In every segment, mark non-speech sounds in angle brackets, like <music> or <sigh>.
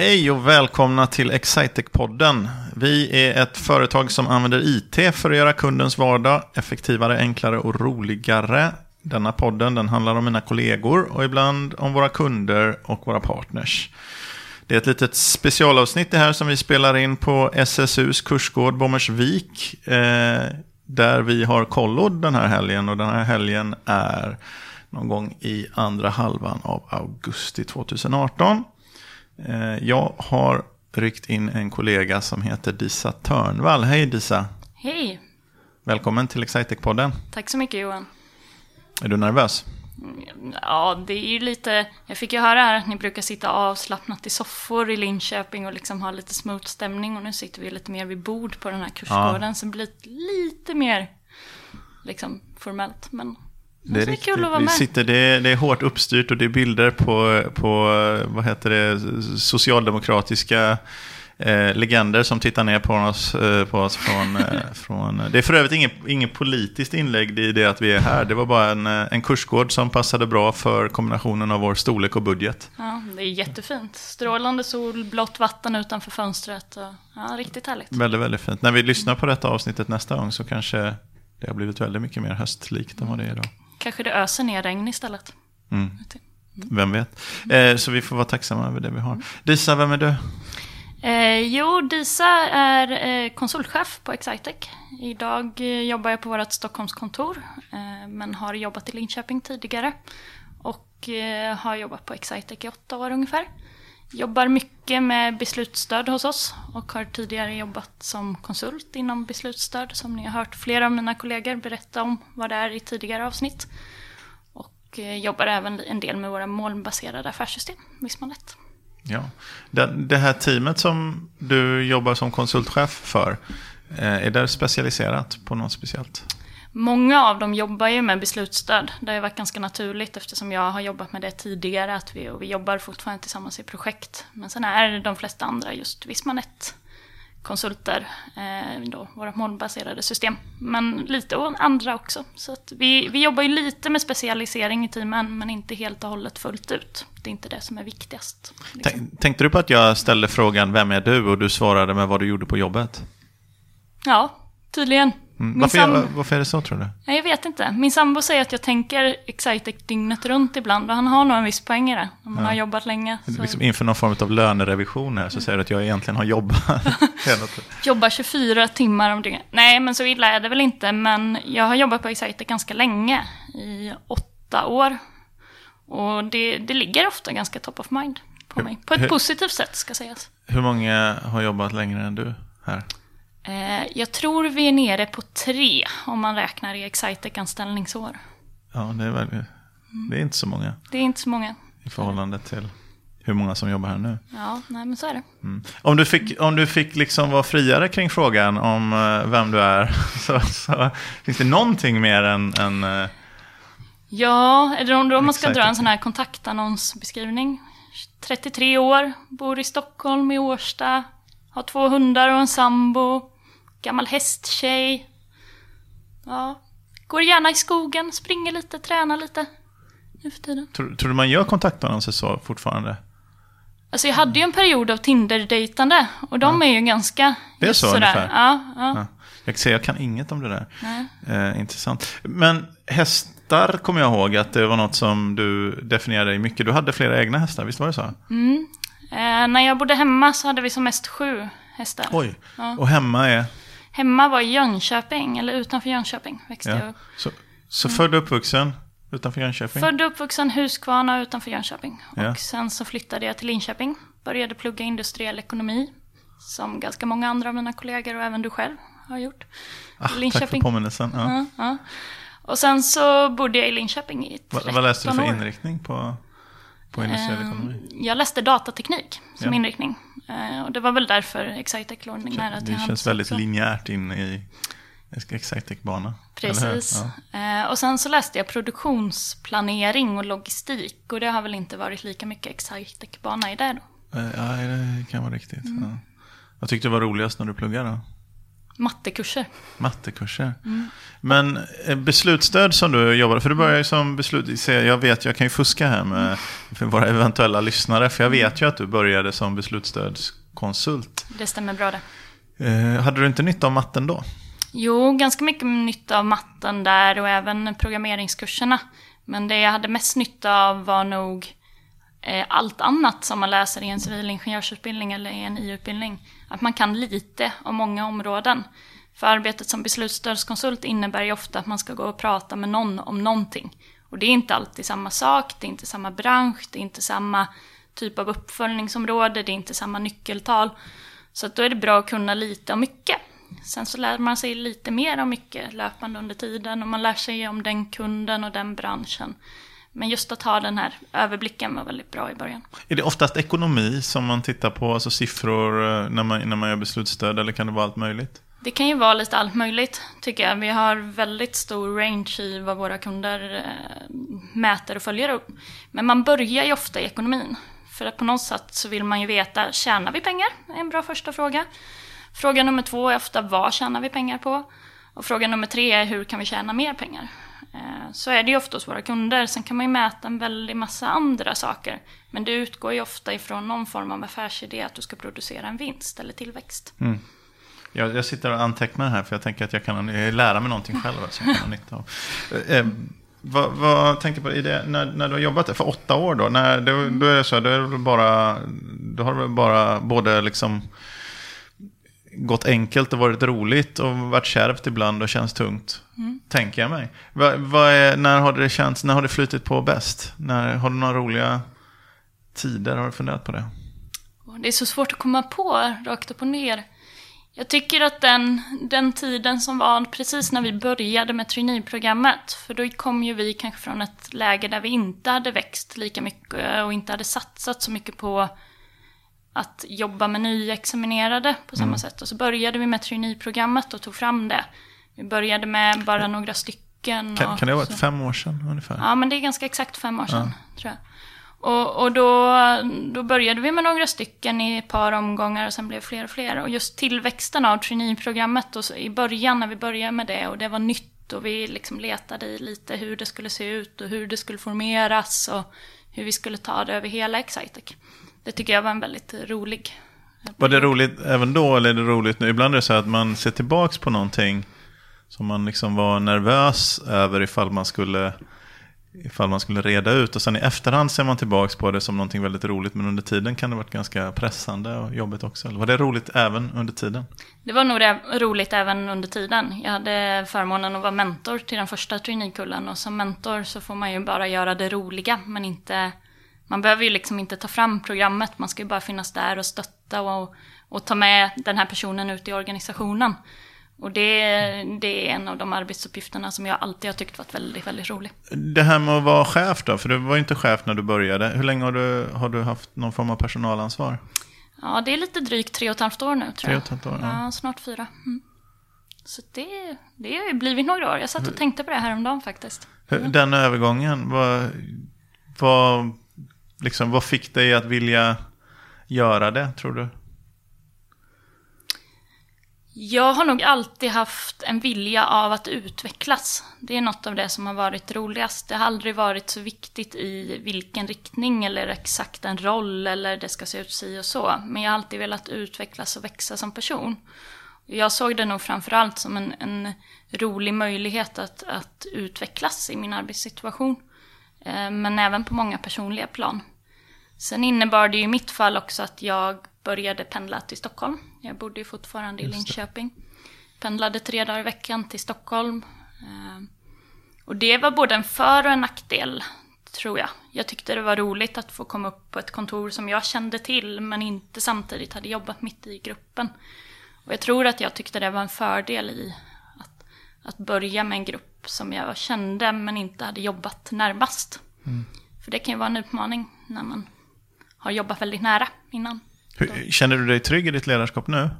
Hej och välkomna till Excitec-podden. Vi är ett företag som använder IT för att göra kundens vardag effektivare, enklare och roligare. Denna podden den handlar om mina kollegor och ibland om våra kunder och våra partners. Det är ett litet specialavsnitt det här som vi spelar in på SSUs kursgård Bommersvik. Eh, där vi har kollod den här helgen och den här helgen är någon gång i andra halvan av augusti 2018. Eh, jag har ryckt in en kollega som heter Disa Törnvall. Hej Disa! Hej! Välkommen till Excitec-podden. Tack så mycket Johan. Är du nervös? Ja, det är ju lite... Jag fick ju höra här att ni brukar sitta avslappnat i soffor i Linköping och liksom ha lite smooth stämning. Och nu sitter vi lite mer vid bord på den här kursgården. Ja. Så det blir lite mer liksom formellt. Men det är, det är kul att vara med. Vi sitter, det, är, det är hårt uppstyrt och det är bilder på, på vad heter det, socialdemokratiska eh, legender som tittar ner på oss, eh, på oss från, eh, <laughs> från... Det är för övrigt inget, inget politiskt inlägg i det att vi är här. Det var bara en, eh, en kursgård som passade bra för kombinationen av vår storlek och budget. Ja, det är jättefint. Strålande sol, blått vatten utanför fönstret. Och, ja, riktigt härligt. Väldigt, väldigt fint. När vi lyssnar på detta avsnittet nästa gång så kanske det har blivit väldigt mycket mer höstlikt än vad det är idag. Kanske det öser ner regn istället. Mm. Mm. Vem vet. Eh, så vi får vara tacksamma över det vi har. Disa, vem är du? Eh, jo, Disa är eh, konsultchef på Excitec. Idag eh, jobbar jag på vårt Stockholmskontor, eh, men har jobbat i Linköping tidigare. Och eh, har jobbat på Excitec i åtta år ungefär. Jobbar mycket med beslutsstöd hos oss och har tidigare jobbat som konsult inom beslutsstöd som ni har hört flera av mina kollegor berätta om vad det är i tidigare avsnitt. Och eh, jobbar även en del med våra molnbaserade affärssystem, Visma Ja. Det, det här teamet som du jobbar som konsultchef för, eh, är det specialiserat på något speciellt? Många av dem jobbar ju med beslutsstöd. Det har varit ganska naturligt eftersom jag har jobbat med det tidigare. Att vi, och vi jobbar fortfarande tillsammans i projekt. Men sen är de flesta andra just Vismanet konsulter, eh, då, våra molnbaserade system. Men lite och andra också. Så vi, vi jobbar ju lite med specialisering i teamen, men inte helt och hållet fullt ut. Det är inte det som är viktigast. Liksom. Tänkte du på att jag ställde frågan Vem är du? och du svarade med vad du gjorde på jobbet? Ja, tydligen. Mm. Varför, är, varför är det så tror du? Nej, jag vet inte. Min sambo säger att jag tänker Excitec dygnet runt ibland och han har nog en viss poäng i det. Om man ja. har jobbat länge. Så... Liksom inför någon form av lönerevision här så mm. säger du att jag egentligen har jobbat <laughs> hela tiden. Jobbar 24 timmar om dygnet. Nej, men så illa är det väl inte. Men jag har jobbat på Excitec ganska länge. I åtta år. Och det, det ligger ofta ganska top of mind på mig. På ett hur, positivt sätt ska sägas. Hur många har jobbat längre än du här? Eh, jag tror vi är nere på tre om man räknar i Excitec anställningsår. Ja, det är, väl, det är inte så många. Det är inte så många. I förhållande till hur många som jobbar här nu. Ja, nej men så är det. Mm. Om du fick, om du fick liksom vara friare kring frågan om uh, vem du är, <laughs> så, så, finns det någonting mer än... än uh, ja, eller om, om man ska dra en sån här kontaktannonsbeskrivning. 33 år, bor i Stockholm, i Årsta, har två hundar och en sambo. Gammal hästtjej. Ja. Går gärna i skogen, springer lite, tränar lite. Nu för tiden. Tror, tror du man gör kontaktannonser så fortfarande? Alltså jag hade ju en period av Tinder-dejtande. Och de ja. är ju ganska... Det är så sådär. ungefär? Ja, ja. ja. Jag kan säga, jag kan inget om det där. Eh, intressant. Men hästar kommer jag ihåg att det var något som du definierade mycket. Du hade flera egna hästar, visst var det så? Mm. Eh, när jag bodde hemma så hade vi som mest sju hästar. Oj, ja. och hemma är? Hemma var i Jönköping, eller utanför Jönköping växte ja. jag upp. Så, så mm. född och uppvuxen utanför Jönköping? Född och uppvuxen Huskvarna utanför Jönköping. Ja. Och sen så flyttade jag till Linköping. Började plugga industriell ekonomi. Som ganska många andra av mina kollegor och även du själv har gjort. Ah, Linköping. Tack för påminnelsen. Ja. Ja, och sen så bodde jag i Linköping i 13 år. Vad läste du för inriktning på? På industriell ekonomi? Ehm, jag läste datateknik som ja. inriktning. Ehm, och det var väl därför Excitec låg nära till Det känns väldigt också. linjärt in i Excitec-bana. Precis. Ja. Ehm, och sen så läste jag produktionsplanering och logistik. Och det har väl inte varit lika mycket Excitec-bana i det då? Ja, det kan vara riktigt. Mm. Ja. Vad tyckte du var roligast när du pluggade? Mattekurser. Mattekurser. Mm. Men eh, beslutsstöd som du jobbar, för du börjar ju som beslut... Jag vet, jag kan ju fuska här med för våra eventuella lyssnare, för jag vet ju att du började som beslutsstödskonsult. Det stämmer bra det. Eh, hade du inte nytta av matten då? Jo, ganska mycket nytta av matten där och även programmeringskurserna. Men det jag hade mest nytta av var nog eh, allt annat som man läser i en civilingenjörsutbildning eller i en I-utbildning. Att man kan lite om många områden. För arbetet som beslutsstödskonsult innebär ju ofta att man ska gå och prata med någon om någonting. Och det är inte alltid samma sak, det är inte samma bransch, det är inte samma typ av uppföljningsområde, det är inte samma nyckeltal. Så då är det bra att kunna lite om mycket. Sen så lär man sig lite mer om mycket löpande under tiden och man lär sig om den kunden och den branschen. Men just att ha den här överblicken var väldigt bra i början. Är det oftast ekonomi som man tittar på, alltså siffror eh, när man, när man gör beslutsstöd eller kan det vara allt möjligt? Det kan ju vara lite allt möjligt tycker jag. Vi har väldigt stor range i vad våra kunder eh, mäter och följer upp. Men man börjar ju ofta i ekonomin. För att på något sätt så vill man ju veta, tjänar vi pengar? Är en bra första fråga. Fråga nummer två är ofta, vad tjänar vi pengar på? Och fråga nummer tre är, hur kan vi tjäna mer pengar? Så är det ju ofta hos våra kunder. Sen kan man ju mäta en väldig massa andra saker. Men det utgår ju ofta ifrån någon form av affärsidé, att du ska producera en vinst eller tillväxt. Mm. Jag, jag, sitter och antecknar här för jag tänker att jag kan lära mig någonting själv som jag kan ha nytta av. Eh, eh, vad, vad tänker på i det, när, när du har jobbat där för åtta år då? När, då, då är det så, då, är det bara, då har det bara både liksom gått enkelt och varit roligt och varit kärvt ibland och känns tungt. Mm. Tänker jag mig. Va, va är, när har det känts, när har det flytit på bäst? När, har du några roliga tider? Har du funderat på det? Det är så svårt att komma på rakt upp och ner. Jag tycker att den, den tiden som var precis när vi började med traineeprogrammet, för då kom ju vi kanske från ett läge där vi inte hade växt lika mycket och inte hade satsat så mycket på att jobba med nyexaminerade på samma mm. sätt. Och så började vi med traineeprogrammet och tog fram det. Vi började med bara några stycken. Kan, kan det ha varit fem år sedan ungefär? Ja, men det är ganska exakt fem år sedan, ja. tror jag. Och, och då, då började vi med några stycken i ett par omgångar och sen blev det fler och fler. Och just tillväxten av traineeprogrammet och i början när vi började med det och det var nytt och vi liksom letade i lite hur det skulle se ut och hur det skulle formeras och hur vi skulle ta det över hela Excitec. Det tycker jag var en väldigt rolig Var det roligt även då eller är det roligt nu? Ibland är det så att man ser tillbaks på någonting som man liksom var nervös över ifall man skulle ifall man skulle reda ut. Och sen i efterhand ser man tillbaka på det som någonting väldigt roligt. Men under tiden kan det varit ganska pressande och jobbigt också. Eller var det roligt även under tiden? Det var nog roligt även under tiden. Jag hade förmånen att vara mentor till den första traineekullen. Och som mentor så får man ju bara göra det roliga. Men inte, man behöver ju liksom inte ta fram programmet. Man ska ju bara finnas där och stötta och, och ta med den här personen ut i organisationen. Och det, det är en av de arbetsuppgifterna som jag alltid har tyckt varit väldigt, väldigt rolig. Det här med att vara chef då, för du var ju inte chef när du började. Hur länge har du, har du haft någon form av personalansvar? Ja, det är lite drygt tre och ett halvt år nu tror tre och ett halvt år, ja. ja snart fyra. Mm. Så det, det har ju blivit några år. Jag satt och tänkte på det här om dagen faktiskt. Mm. Den övergången, vad, vad, liksom, vad fick dig att vilja göra det, tror du? Jag har nog alltid haft en vilja av att utvecklas. Det är något av det som har varit roligast. Det har aldrig varit så viktigt i vilken riktning eller exakt en roll eller det ska se ut si och så. Men jag har alltid velat utvecklas och växa som person. Jag såg det nog framförallt som en, en rolig möjlighet att, att utvecklas i min arbetssituation. Eh, men även på många personliga plan. Sen innebar det i mitt fall också att jag började pendla till Stockholm. Jag bodde ju fortfarande i Linköping. Pendlade tre dagar i veckan till Stockholm. Eh, och det var både en för och en nackdel, tror jag. Jag tyckte det var roligt att få komma upp på ett kontor som jag kände till, men inte samtidigt hade jobbat mitt i gruppen. Och jag tror att jag tyckte det var en fördel i att, att börja med en grupp som jag kände, men inte hade jobbat närmast. Mm. För det kan ju vara en utmaning när man har jobbat väldigt nära innan. Hur, känner du dig trygg i ditt ledarskap nu?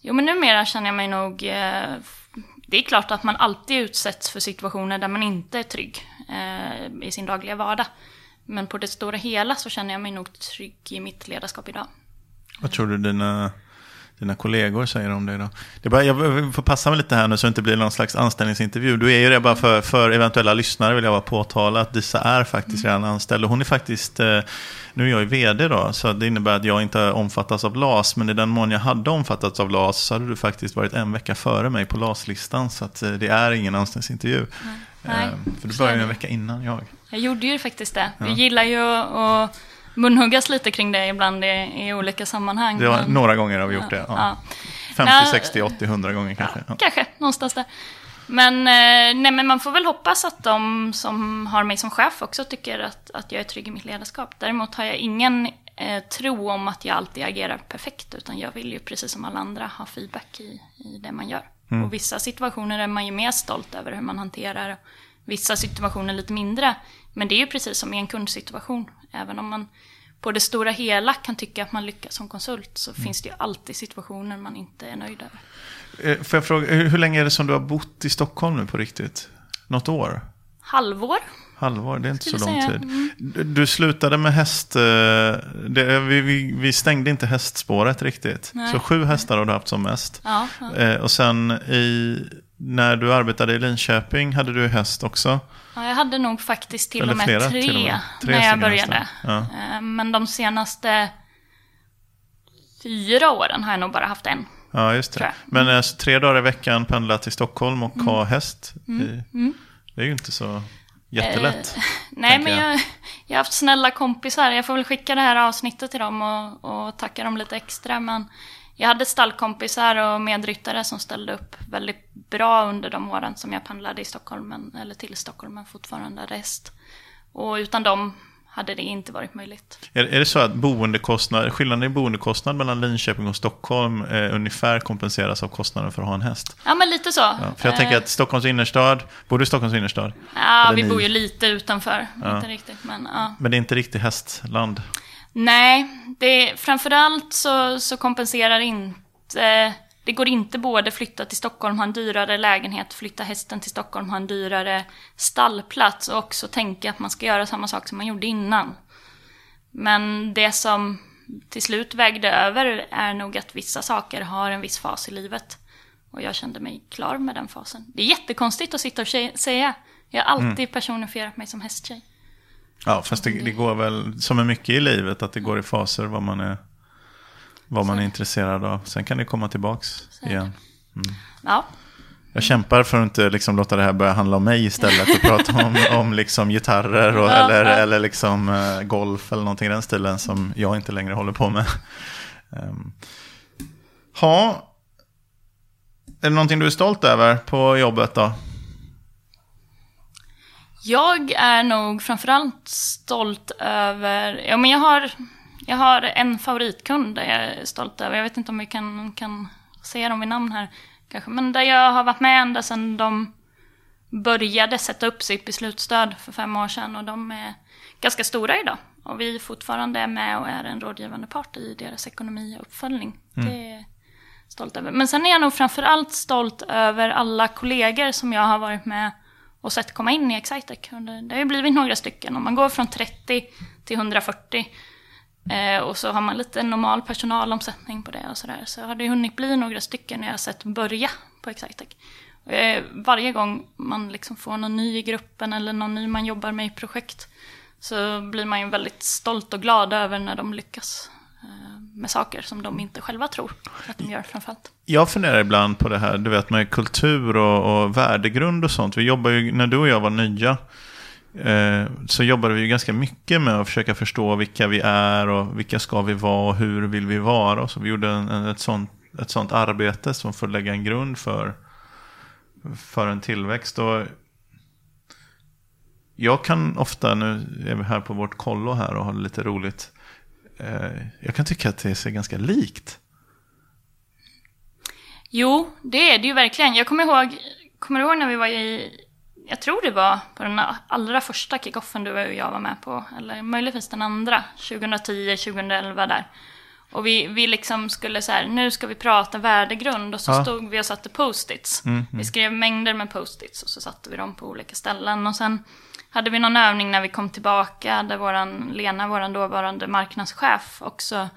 Jo, men numera känner jag mig nog... Eh, det är klart att man alltid utsätts för situationer där man inte är trygg eh, i sin dagliga vardag. Men på det stora hela så känner jag mig nog trygg i mitt ledarskap idag. Vad tror du dina, dina kollegor säger om dig då? Det är bara, jag får passa mig lite här nu så det inte blir någon slags anställningsintervju. Du är ju det bara för, för eventuella lyssnare vill jag bara påtala att Disa är faktiskt redan anställd. Och hon är faktiskt, eh, nu är jag ju vd då, så det innebär att jag inte omfattas av LAS. Men i den mån jag hade omfattats av LAS så hade du faktiskt varit en vecka före mig på LAS-listan. Så att, eh, det är ingen anställningsintervju. Nej, Eh, för du började en vecka innan jag. Jag gjorde ju faktiskt det. Vi gillar ju att munhuggas lite kring det ibland i, i olika sammanhang. Det var, men- några gånger har vi gjort det. Ja. Ja. 50, Nej. 60, 80, 100 gånger kanske. Ja. Kanske, någonstans där. Men, eh, nej, men man får väl hoppas att de som har mig som chef också tycker att, att jag är trygg i mitt ledarskap. Däremot har jag ingen eh, tro om att jag alltid agerar perfekt, utan jag vill ju precis som alla andra ha feedback i, i det man gör. Och vissa situationer är man ju mer stolt över hur man hanterar, vissa situationer lite mindre. Men det är ju precis som i en kundsituation. Även om man på det stora hela kan tycka att man lyckas som konsult, så finns det ju alltid situationer man inte är nöjd över. Eh, Får jag fråga, hur länge är det som du har bott i Stockholm nu på riktigt? Något år? Halvår Halvår, det är inte så lång säga, tid. mm. Du, slutade med häst... eh, Det, vi, vi, vi stängde inte hästspåret riktigt. Nej. Så sju hästar har du haft som mest. Ja, ja. Eh, Och sen i, när du arbetade i Linköping hade du häst också. ja, jag hade nog faktiskt till och med flera tre, till och med. Tre när jag började. Ja. Eh, Men de senaste fyra åren har jag nog bara haft en. Ja, just det. Men alltså, tre dagar i veckan pendla till Stockholm och ha häst. I, Mm. Det är ju inte så jättelätt. <laughs> Nej, tänker men jag. jag, har haft snälla kompisar. Jag får väl skicka det här avsnittet till dem och, och tacka dem lite extra. Men jag hade stallkompisar och medryttare som ställde upp väldigt bra under de åren som jag pendlade i Stockholm, eller till Stockholm, men fortfarande rest. Och utan dem hade det inte varit möjligt. Är, är det så att boendekostnad, skillnaden i boendekostnad mellan Linköping och Stockholm eh, ungefär kompenseras av kostnaden för att ha en häst? Ja, men lite så. Ja, för jag tänker Eh, att Stockholms innerstad, bor du i Stockholms innerstad? Ja, Eller vi ni? bor ju lite utanför. Ja. Inte riktigt, men ja. Men det är inte riktigt hästland. Nej, det, framförallt så, så kompenserar inte... Det går inte både flytta till Stockholm, ha en dyrare lägenhet, flytta hästen till Stockholm, ha en dyrare stallplats och också tänka att man ska göra samma sak som man gjorde innan. Men det som till slut vägde över är nog att vissa saker har en viss fas i livet. Och jag kände mig klar med den fasen. Det är jättekonstigt att sitta och säga. Jag har alltid personifierat mig som hästtjej. Ja, fast det, det går väl som är mycket i livet att det går i faser vad man är, vad man är intresserad av. Sen kan det komma tillbaks igen. Ja, Jag kämpar för att inte liksom låta det här börja handla om mig istället och prata om, <laughs> om liksom gitarrer och, Ja, eller, ja. eller liksom eh, golf eller någonting i den stilen som jag inte längre håller på med. Um, <laughs> ha, är det någonting du är stolt över på jobbet då? Jag är nog framförallt stolt över... Ja, men jag har, jag har en favoritkund där jag är stolt över. Jag vet inte om vi kan, kan säga dem vid namn här. Kanske. Men där jag har varit med ända sedan de började sätta upp sitt beslutsstöd för fem år sedan. Och de är ganska stora idag. Och vi fortfarande är med och är en rådgivande part i deras ekonomi och uppföljning. Det är jag stolt över. Men sen är jag nog framförallt stolt över alla kollegor som jag har varit med och sett komma in i Excitec. Det har ju blivit några stycken. Om man går från 30 till 140 eh, och så har man lite normal personalomsättning på det och sådär. Så har det hunnit bli några stycken jag har sett börja på Exitec. Eh, varje gång man liksom får någon ny i gruppen eller någon ny man jobbar med i projekt så blir man ju väldigt stolt och glad över när de lyckas eh, med saker som de inte själva tror att de gör framförallt. Jag funderar ibland på det här, du vet med kultur och, och värdegrund och sånt. Vi jobbar ju, när du och jag var nya, Eh, så jobbade vi ju ganska mycket med att försöka förstå vilka vi är och vilka ska vi vara och hur vill vi vara. Så vi gjorde en, en, ett, sånt, ett sånt arbete som får lägga en grund för, för en tillväxt. Och jag kan ofta, nu är vi här på vårt kollo här och har lite roligt, eh, jag kan tycka att det ser ganska likt. Jo, det är det ju verkligen. Jag kommer ihåg, kommer du ihåg när vi var i, jag tror det var på den allra första kickoffen du och jag var med på, eller möjligtvis den andra, 2010, 2011 där. Och vi, vi liksom skulle så här, nu ska vi prata värdegrund och så Ja. stod vi och satte post-its. Vi skrev mängder med post-its och så satte vi dem på olika ställen. Och sen hade vi någon övning när vi kom tillbaka där våran Lena, våran dåvarande marknadschef, också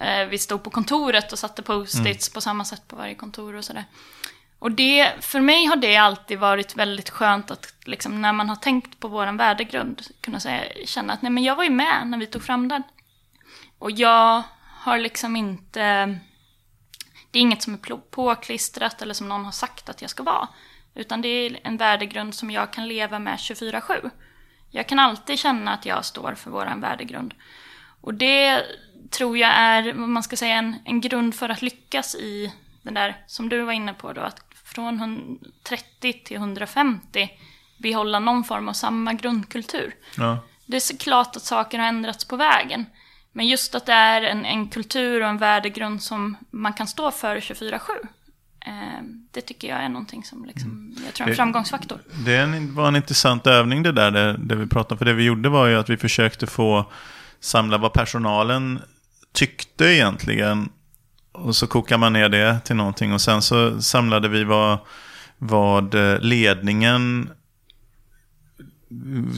Eh, vi stod på kontoret och satte post-its på samma sätt på varje kontor och sådär. Och det, för mig har det alltid varit väldigt skönt att liksom, när man har tänkt på vår värdegrund kunna säga, känna att nej men jag var ju med när vi tog fram den. Och jag har liksom inte, det är inget som är påklistrat eller som någon har sagt att jag ska vara. Utan det är en värdegrund som jag kan leva med 24-7. Jag kan alltid känna att jag står för vår värdegrund. Och det tror jag är, vad man ska säga, en, en grund för att lyckas i den där, som du var inne på då, att från 30 till 150 behålla någon form av samma grundkultur. Ja. Det är klart att saker har ändrats på vägen. Men just att det är en, en kultur och en värdegrund som man kan stå för 24-7. Eh, det tycker jag är någonting som liksom, jag tror är en framgångsfaktor. Det var en intressant övning det där, det, det vi pratade om. För det vi gjorde var ju att vi försökte få samla vad personalen tyckte egentligen. Och så kokar man ner det till någonting. Och sen så samlade vi vad, vad eh, ledningen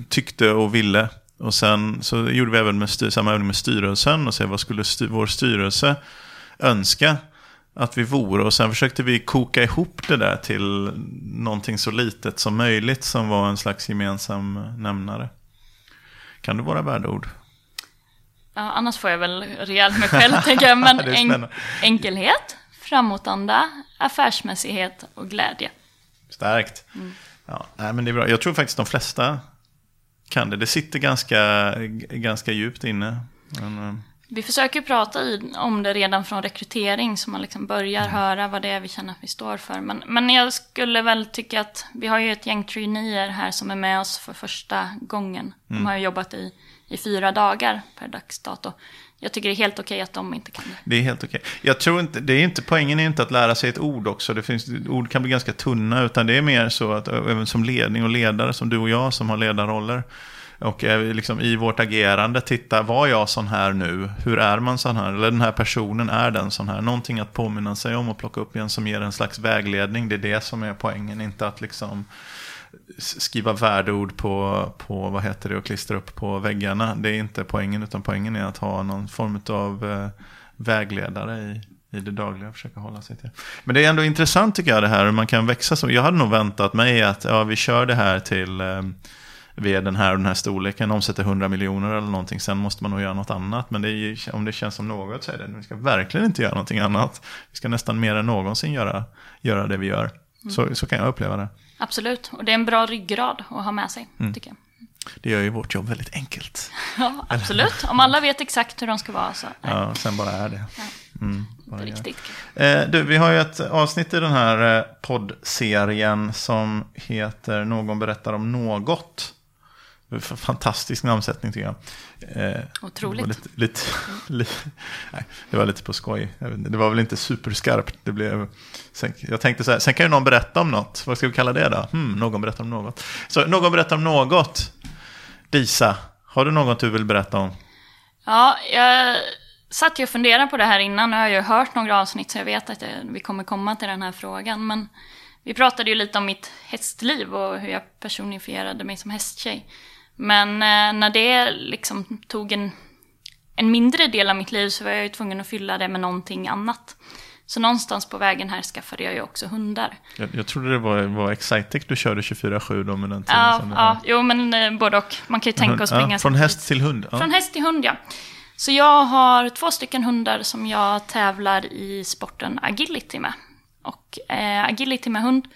tyckte och ville. Och sen så gjorde vi även med styr, samma övning med styrelsen och se vad skulle styr, vår styrelse önska att vi vore. Och sen försökte vi koka ihop det där till någonting så litet som möjligt som var en slags gemensam nämnare. Kan det vara värdeord? Annars får jag väl rejält mig själv, tänker jag. Men <laughs> en, enkelhet, framåtanda, affärsmässighet och glädje. Starkt. Mm. Ja, nej, men det är bra. Jag tror faktiskt de flesta kan det. Det sitter ganska, ganska djupt inne. Men, eh, vi försöker prata om det redan från rekrytering så man liksom börjar mm. höra vad det är vi känner att vi står för. Men, men jag skulle väl tycka att vi har ju ett gäng traineer här som är med oss för första gången. De mm. har ju jobbat i i fyra dagar per dags dato. Jag tycker det är helt okej att de inte kan det. Det är helt okej. Jag tror inte, det är inte, poängen är inte att lära sig ett ord också. Det finns, ord kan bli ganska tunna, utan det är mer så att även som ledning och ledare, som du och jag som har ledarroller, och liksom i vårt agerande titta, var jag sån här nu? Hur är man sån här? Eller den här personen, är den sån här? Någonting att påminna sig om och plocka upp igen som ger en slags vägledning. Det är det som är poängen, inte att liksom skriva värdeord på, på vad heter det, och klistra upp på väggarna. Det är inte poängen, utan poängen är att ha någon form av eh, vägledare i, i det dagliga försöka hålla sig till. Men det är ändå intressant tycker jag det här, hur man kan växa så. Jag hade nog väntat mig att ja, vi kör det här till eh, vi är den här och den här storleken, omsätter 100 miljoner eller någonting, sen måste man nog göra något annat. Men det är, om det känns som något så är det, vi ska verkligen inte göra någonting annat. Vi ska nästan mer än någonsin göra, göra det vi gör. Mm. Så, så kan jag uppleva det. Absolut, och det är en bra ryggrad att ha med sig, mm. tycker jag. Det gör ju vårt jobb väldigt enkelt. <laughs> Ja, absolut. Om alla vet exakt hur de ska vara så. Nej. Ja, sen bara är det. Mm, bara Riktigt eh, du, Vi har ju ett avsnitt i den här eh, poddserien som heter Någon berättar om något. Fantastisk namnsättning tycker jag. Eh, Otroligt. Det var lite, lite, <laughs> lite, nej, det var lite på skoj. Det var väl inte superskarpt. Det blev, sen, jag tänkte så här, sen kan ju någon berätta om något. Vad ska vi kalla det då? Hmm, någon berättar om något. Så någon berättar om något. Disa, har du något du vill berätta om? Ja, jag satt ju och funderade på det här innan. Nu har jag ju hört några avsnitt så jag vet att vi kommer komma till den här frågan. Men vi pratade ju lite om mitt hästliv och hur jag personifierade mig som hästtjej. Men eh, när det liksom tog en, en mindre del av mitt liv så var jag ju tvungen att fylla det med någonting annat. Så någonstans på vägen här skaffade jag ju också hundar. Jag, jag trodde det var, var Excitec du körde 24-7 då med den tiden. Ja, ja jo men eh, både och. Man kan ju tänka och springa. Ja, från häst till hund? Ja. Från häst till hund, ja. Så jag har två stycken hundar som jag tävlar i sporten agility med. Och eh, agility med hund,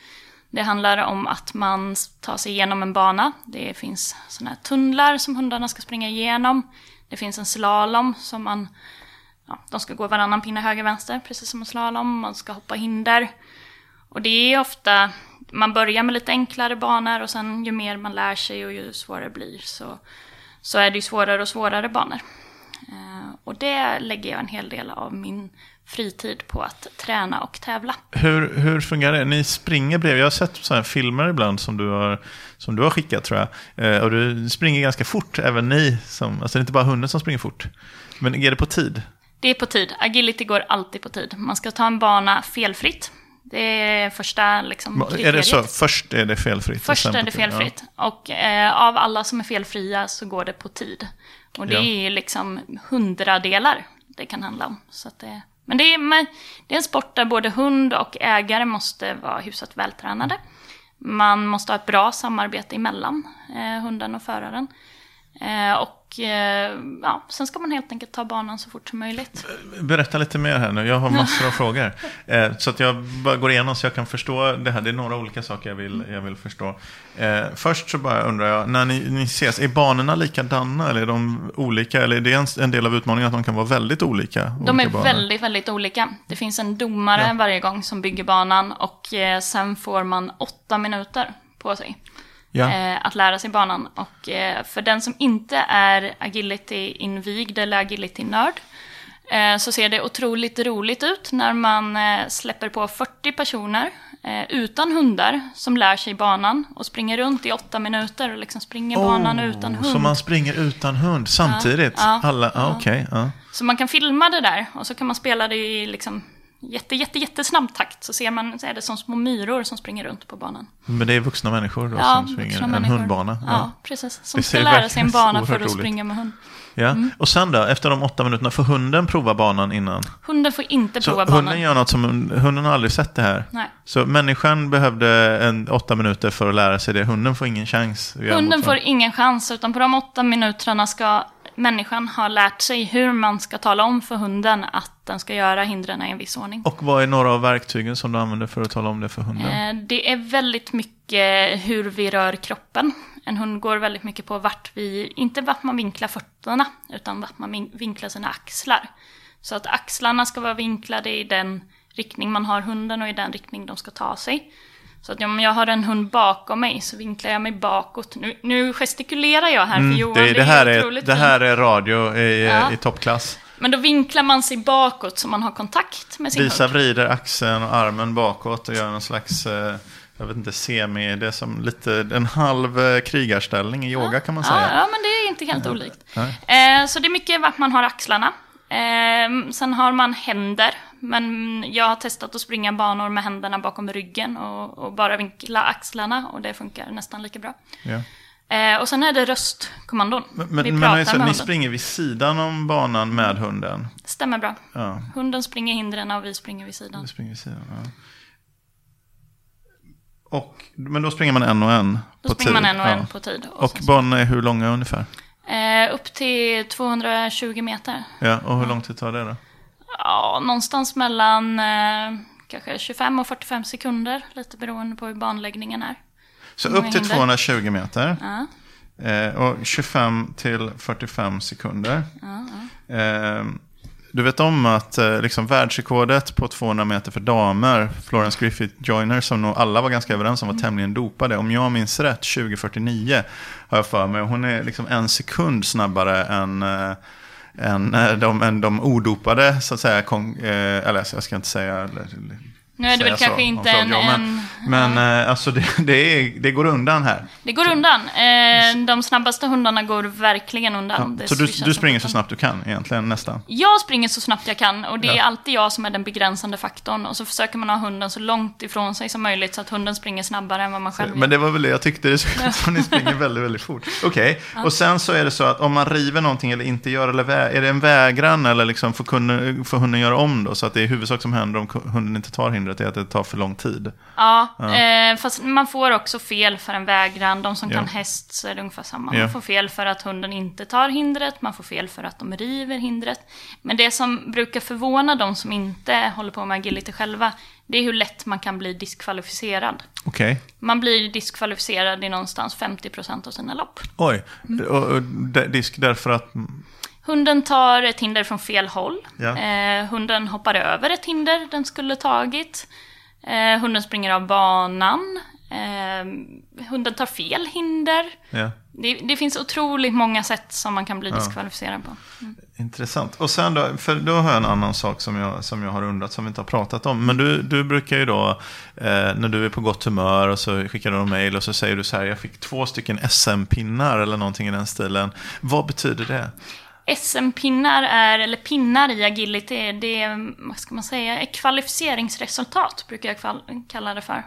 det handlar om att man tar sig igenom en bana. Det finns sådana här tunnlar som hundarna ska springa igenom. Det finns en slalom som man... Ja, de ska gå varannan pinne höger vänster, precis som en slalom. Man ska hoppa hinder. Och det är ofta... Man börjar med lite enklare banor och sen ju mer man lär sig och ju svårare det blir så, så är det ju svårare och svårare banor. Eh, och det lägger jag en hel del av min fritid på att träna och tävla. Hur, hur fungerar det? Ni springer bredvid. Jag har sett sådana filmer ibland som du har, som du har skickat tror jag. Eh, och du springer ganska fort, även ni. Som, alltså det är inte bara hunden som springer fort. Men är det på tid? Det är på tid. Agility går alltid på tid. Man ska ta en bana felfritt. Det är första liksom, Är det så? Först är det felfritt? Först är det felfritt. Ja. Och eh, av alla som är felfria så går det på tid. Och det ja. är liksom hundradelar det kan handla om. Så att det, men det är, det är en sport där både hund och ägare måste vara hyfsat vältränade. Man måste ha ett bra samarbete emellan eh, hunden och föraren. Eh, och eh, ja, sen ska man helt enkelt ta banan så fort som möjligt. Berätta lite mer här nu, jag har massor av <laughs> frågor. Eh, så att jag bara går igenom så jag kan förstå det här. Det är några olika saker jag vill, jag vill förstå. Eh, först så bara undrar jag, när ni, ni ses, är banorna likadana eller är de olika? Eller är det en, en del av utmaningen att de kan vara väldigt olika? De är olika banor? väldigt, väldigt olika. Det finns en domare Ja. varje gång som bygger banan och sen får man åtta minuter på sig. Ja. eh, att lära sig banan. Och eh, för den som inte är agility-invigd eller agility-nörd eh, så ser det otroligt roligt ut när man släpper på 40 personer utan hundar som lär sig banan och springer runt i åtta minuter och liksom springer banan Oh, utan hund. Så man springer utan hund samtidigt? Ja, Alla, ja, ja. okej. ja. Så man kan filma det där och så kan man spela det i liksom jätte, jätte, jättesnabb takt. Så ser man, så är det som små myror som springer runt på banan. Men det är vuxna människor då Ja, som springer? En människor. hundbana? Ja, precis. Som Det ska lära <laughs> sig en bana så för att roligt. springa med hund. Ja. Mm. Och sen då, efter de åtta minuterna, får hunden prova banan innan? Hunden får inte Så prova hunden banan. gör något som hunden har aldrig sett det här? Nej. Så människan behövde en, åtta minuter för att lära sig det. Hunden får ingen chans. Hunden får ingen chans, utan på de åtta minuterna ska människan ha lärt sig hur man ska tala om för hunden att den ska göra hindren i en viss ordning. Och vad är några av verktygen som du använder för att tala om det för hunden? Eh, Det är väldigt mycket hur vi rör kroppen. En hund går väldigt mycket på vart vi, inte vart man vinklar fötterna, utan vart man vin- vinklar sina axlar. Så att axlarna ska vara vinklade i den riktning man har hunden och i den riktning de ska ta sig. Så att om jag har en hund bakom mig så vinklar jag mig bakåt. Nu, nu gestikulerar jag här för Johan, Mm, det, det, här är, det här är radio i, Ja. i toppklass. Men då vinklar man sig bakåt så man har kontakt med sin Lisa hund. vrider axeln och armen bakåt och gör någon slags, eh, jag vet inte, semi, det är som lite en halv eh, krigarställning i yoga kan man Ja, säga. ja, men det är inte helt olikt. Nej. Eh, så det är mycket vart man har axlarna. Sen har man händer. Men jag har testat att springa banor med händerna bakom ryggen och, och bara vinkla axlarna och det funkar nästan lika bra. Ja. Eh, och sen är det röstkommandon. Men, Vi men, men med ni hunden. springer vid sidan om banan med hunden? Stämmer bra. Ja, Hunden springer hindren och vi springer vid sidan. ni springer vid sidan. Ja. Och, men då springer man en och en Då på springer tid? man en och en på tid. Och Och banorna är hur långa ungefär? eh, upp till 220 meter. Ja, och hur lång tid tar det då? Ja, någonstans mellan eh, kanske 25 och 45 sekunder. Lite beroende på hur banläggningen är. Så upp till hinder? 220 meter. Ja. Eh, och 25 till 45 sekunder. Eh, du vet om att eh, liksom, världsrekordet på 200 meter för damer, Florence Griffith Joyner, som nog alla var ganska överens om var tämligen dopade. Om jag minns rätt, 2049 har jag för mig. Hon är liksom en sekund snabbare än, eh, än, eh, de, än de odopade, så att säga. Kon, eh, eller jag ska inte säga... Nu är det väl kanske så inte en... En Men, men eh, alltså det, det, är, det går undan här. det går undan. Eh, de snabbaste hundarna går verkligen undan. Det Så du, du springer så snabbt du kan egentligen, nästan? Jag springer så snabbt jag kan och det är Ja. alltid jag som är den begränsande faktorn. Och så försöker man ha hunden så långt ifrån sig som möjligt så att hunden springer snabbare än vad man själv Men gör. det var väl det jag tyckte, det såg ut som ni springer väldigt, väldigt fort. Okej, och sen så är det så att om man river någonting eller inte gör, eller är det en vägran eller liksom får, kunden, får hunden göra om då? Så att det är huvudsak som händer om hunden inte tar hindret är att det tar för lång tid. Ja, Eh, fast man får också fel för en vägran. De som Ja. kan häst så är det ungefär samma. Ja. Man får fel för att hunden inte tar hindret, man får fel för att de river hindret. Men det som brukar förvåna de som inte håller på med agility själva, det är hur lätt man kan bli diskvalificerad. Okej, Man blir diskvalificerad i någonstans 50% av sina lopp. oj. Mm. Och, och, disk därför att... Hunden tar ett hinder från fel håll. Ja. Eh, hunden hoppar över ett hinder den skulle tagit. Eh, hunden springer av banan. Eh, hunden tar fel hinder. Ja. Det, det finns otroligt många sätt som man kan bli diskvalificerad på. Intressant. Och sen då, för då har jag en annan sak som jag, som jag har undrat som vi inte har pratat om. Men du, du brukar ju då, eh, när du är på gott humör och så skickar du en mail och så säger du så här, jag fick två stycken SM-pinnar eller någonting i den stilen. Vad betyder det? SM-pinnar är, eller pinnar i agility, det är, vad ska man säga, ett kvalificeringsresultat brukar jag kalla det för.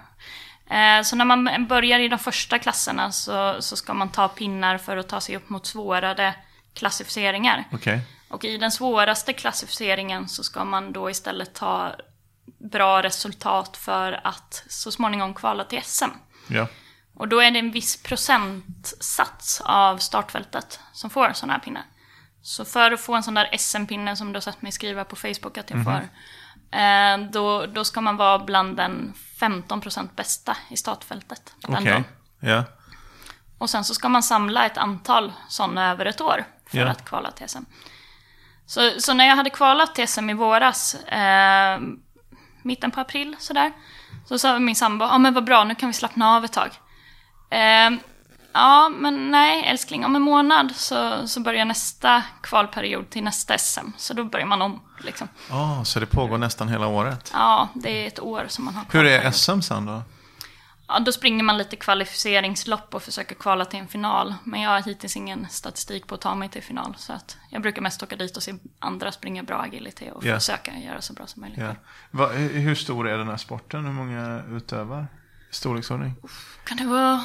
Eh, Så när man börjar i de första klasserna så, så ska man ta pinnar för att ta sig upp mot svårare klassificeringar. Okej. Och i den svåraste klassificeringen så ska man då istället ta bra resultat för att så småningom kvala till SM. Ja. Och då är det en viss procentsats av startfältet som får sådana här pinnar. Så för att få en sån där SM-pinne som du har sett mig skriva på Facebook att jag får, eh, då, då ska man vara bland den 15% bästa i startfältet. Okej. dagen. Ja. Och sen så ska man samla ett antal sådana över ett år för Ja. att kvala till SM. Så, så när jag hade kvalat till SM i våras, eh, mitten på april sådär, så sa min sambo, ja men vad bra, nu kan vi slappna av ett tag. Eh, ja, men nej älskling, om en månad så, så börjar nästa kvalperiod till nästa SM. Så då börjar man om liksom. Ah, så det pågår nästan hela året. Ja, det är ett år som man har Hur är. SM sen då? Ja, då springer man lite kvalificeringslopp och försöker kvala till en final. Men jag har hittills ingen statistik på att ta mig till final. Så att jag brukar mest åka dit och se andra springa bra agility och Ja. försöka göra så bra som möjligt. Ja. Va, hur stor är den här sporten? Hur många utövar? Storleksordning? Kan det vara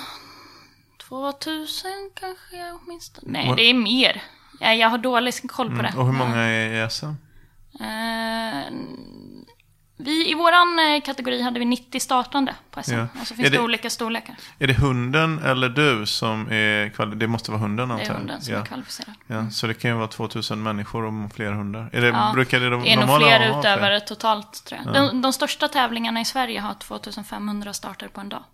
2000 kanske åtminstone? Nej, det är mer. Jag, jag har dålig koll på det. Och hur många är i SM? Eh, vi, I våran eh, kategori hade vi 90 startande på SM. Ja. Och så Är finns det- det olika storlekar. Är det hunden eller du som är kvali- Det måste vara hunden Det antar är jag. hunden som ja. är kvalificerad. Ja, så det kan ju vara 2000 människor och fler hundar. Är det, Ja, brukar det, de Det är nog fler utövare totalt tror jag. De, de största tävlingarna i Sverige har 2500 starter på en dag.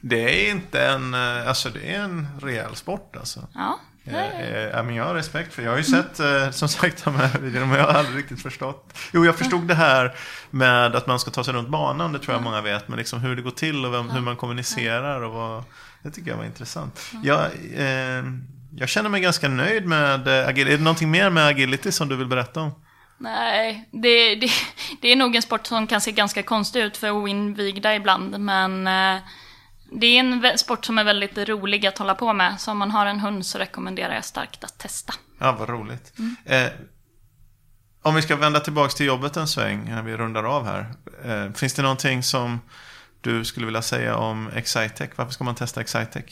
Det är inte en, eh, alltså det är en rejäl sport alltså. Ja, det Eh, eh, ja, men jag har respekt för Jag har ju sett, som sagt, de här videorna, men jag har aldrig riktigt förstått. Jo, jag förstod det här med att man ska ta sig runt banan, det tror jag många vet. Men liksom hur det går till och vem, hur man kommunicerar och vad... Det tycker jag var intressant. Jag, eh, jag känner mig ganska nöjd med agility. Är det någonting mer med agility som du vill berätta om? nej, det, det, det är nog en sport som kan se ganska konstig ut för oinvigda ibland. Men eh, det är en sport som är väldigt rolig att hålla på med. Så om man har en hund så rekommenderar jag starkt att testa. Ja, vad roligt. Eh, om vi ska vända tillbaka till jobbet en sväng, när vi rundar av här. Eh, finns det någonting som du skulle vilja säga om Excitec? Varför ska man testa Excitec?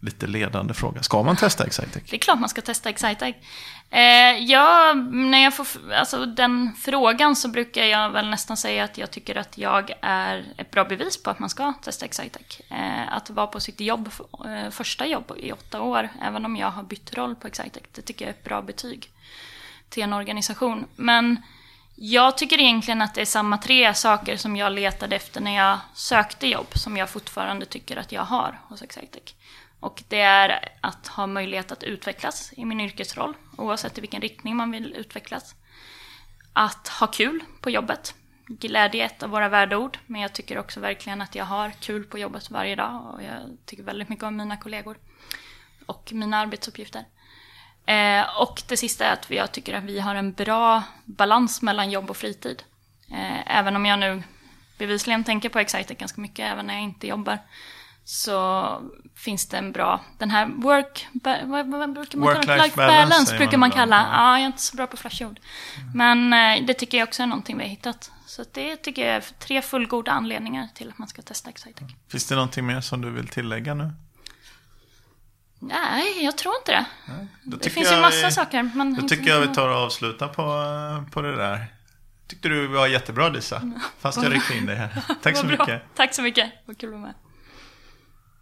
Lite ledande fråga. Ska man testa Excitec? Det är klart man ska testa Excitec. Eh, ja, när jag får alltså, den frågan så brukar jag väl nästan säga att jag tycker att jag är ett bra bevis på att man ska testa Excitec. Eh, att vara på sitt jobb, eh, första jobb i åtta år, även om jag har bytt roll på Excitec, det tycker jag är ett bra betyg till en organisation. Men jag tycker egentligen att det är samma tre saker som jag letade efter när jag sökte jobb, som jag fortfarande tycker att jag har hos Excitec. Och det är att ha möjlighet att utvecklas i min yrkesroll, oavsett i vilken riktning man vill utvecklas. Att ha kul på jobbet. Glädje är ett av våra värdeord, men jag tycker också verkligen att jag har kul på jobbet varje dag och jag tycker väldigt mycket om mina kollegor och mina arbetsuppgifter. Eh, och det sista är att jag tycker att vi har en bra balans mellan jobb och fritid. Eh, även om jag nu bevisligen tänker på Excitec ganska mycket, även när jag inte jobbar, så finns det en bra, den här work, vad, vad brukar man kalla det? Work-life Life balance balance brukar man man kalla. ja. Ja, jag är inte så bra på flashord. Men eh, det tycker jag också är någonting vi har hittat. Så det tycker jag är tre fullgoda anledningar till att man ska testa Excitec. Finns det någonting mer som du vill tillägga nu? Nej, jag tror inte det. Det finns ju massa vi- saker. Men Då tycker jag vi tar och avslutar på, eh, på det där. Tyckte du var jättebra Disa. <laughs> Fast jag ryckte in dig här. <laughs> Tack så mycket. Tack så mycket. Vad kul att vara med.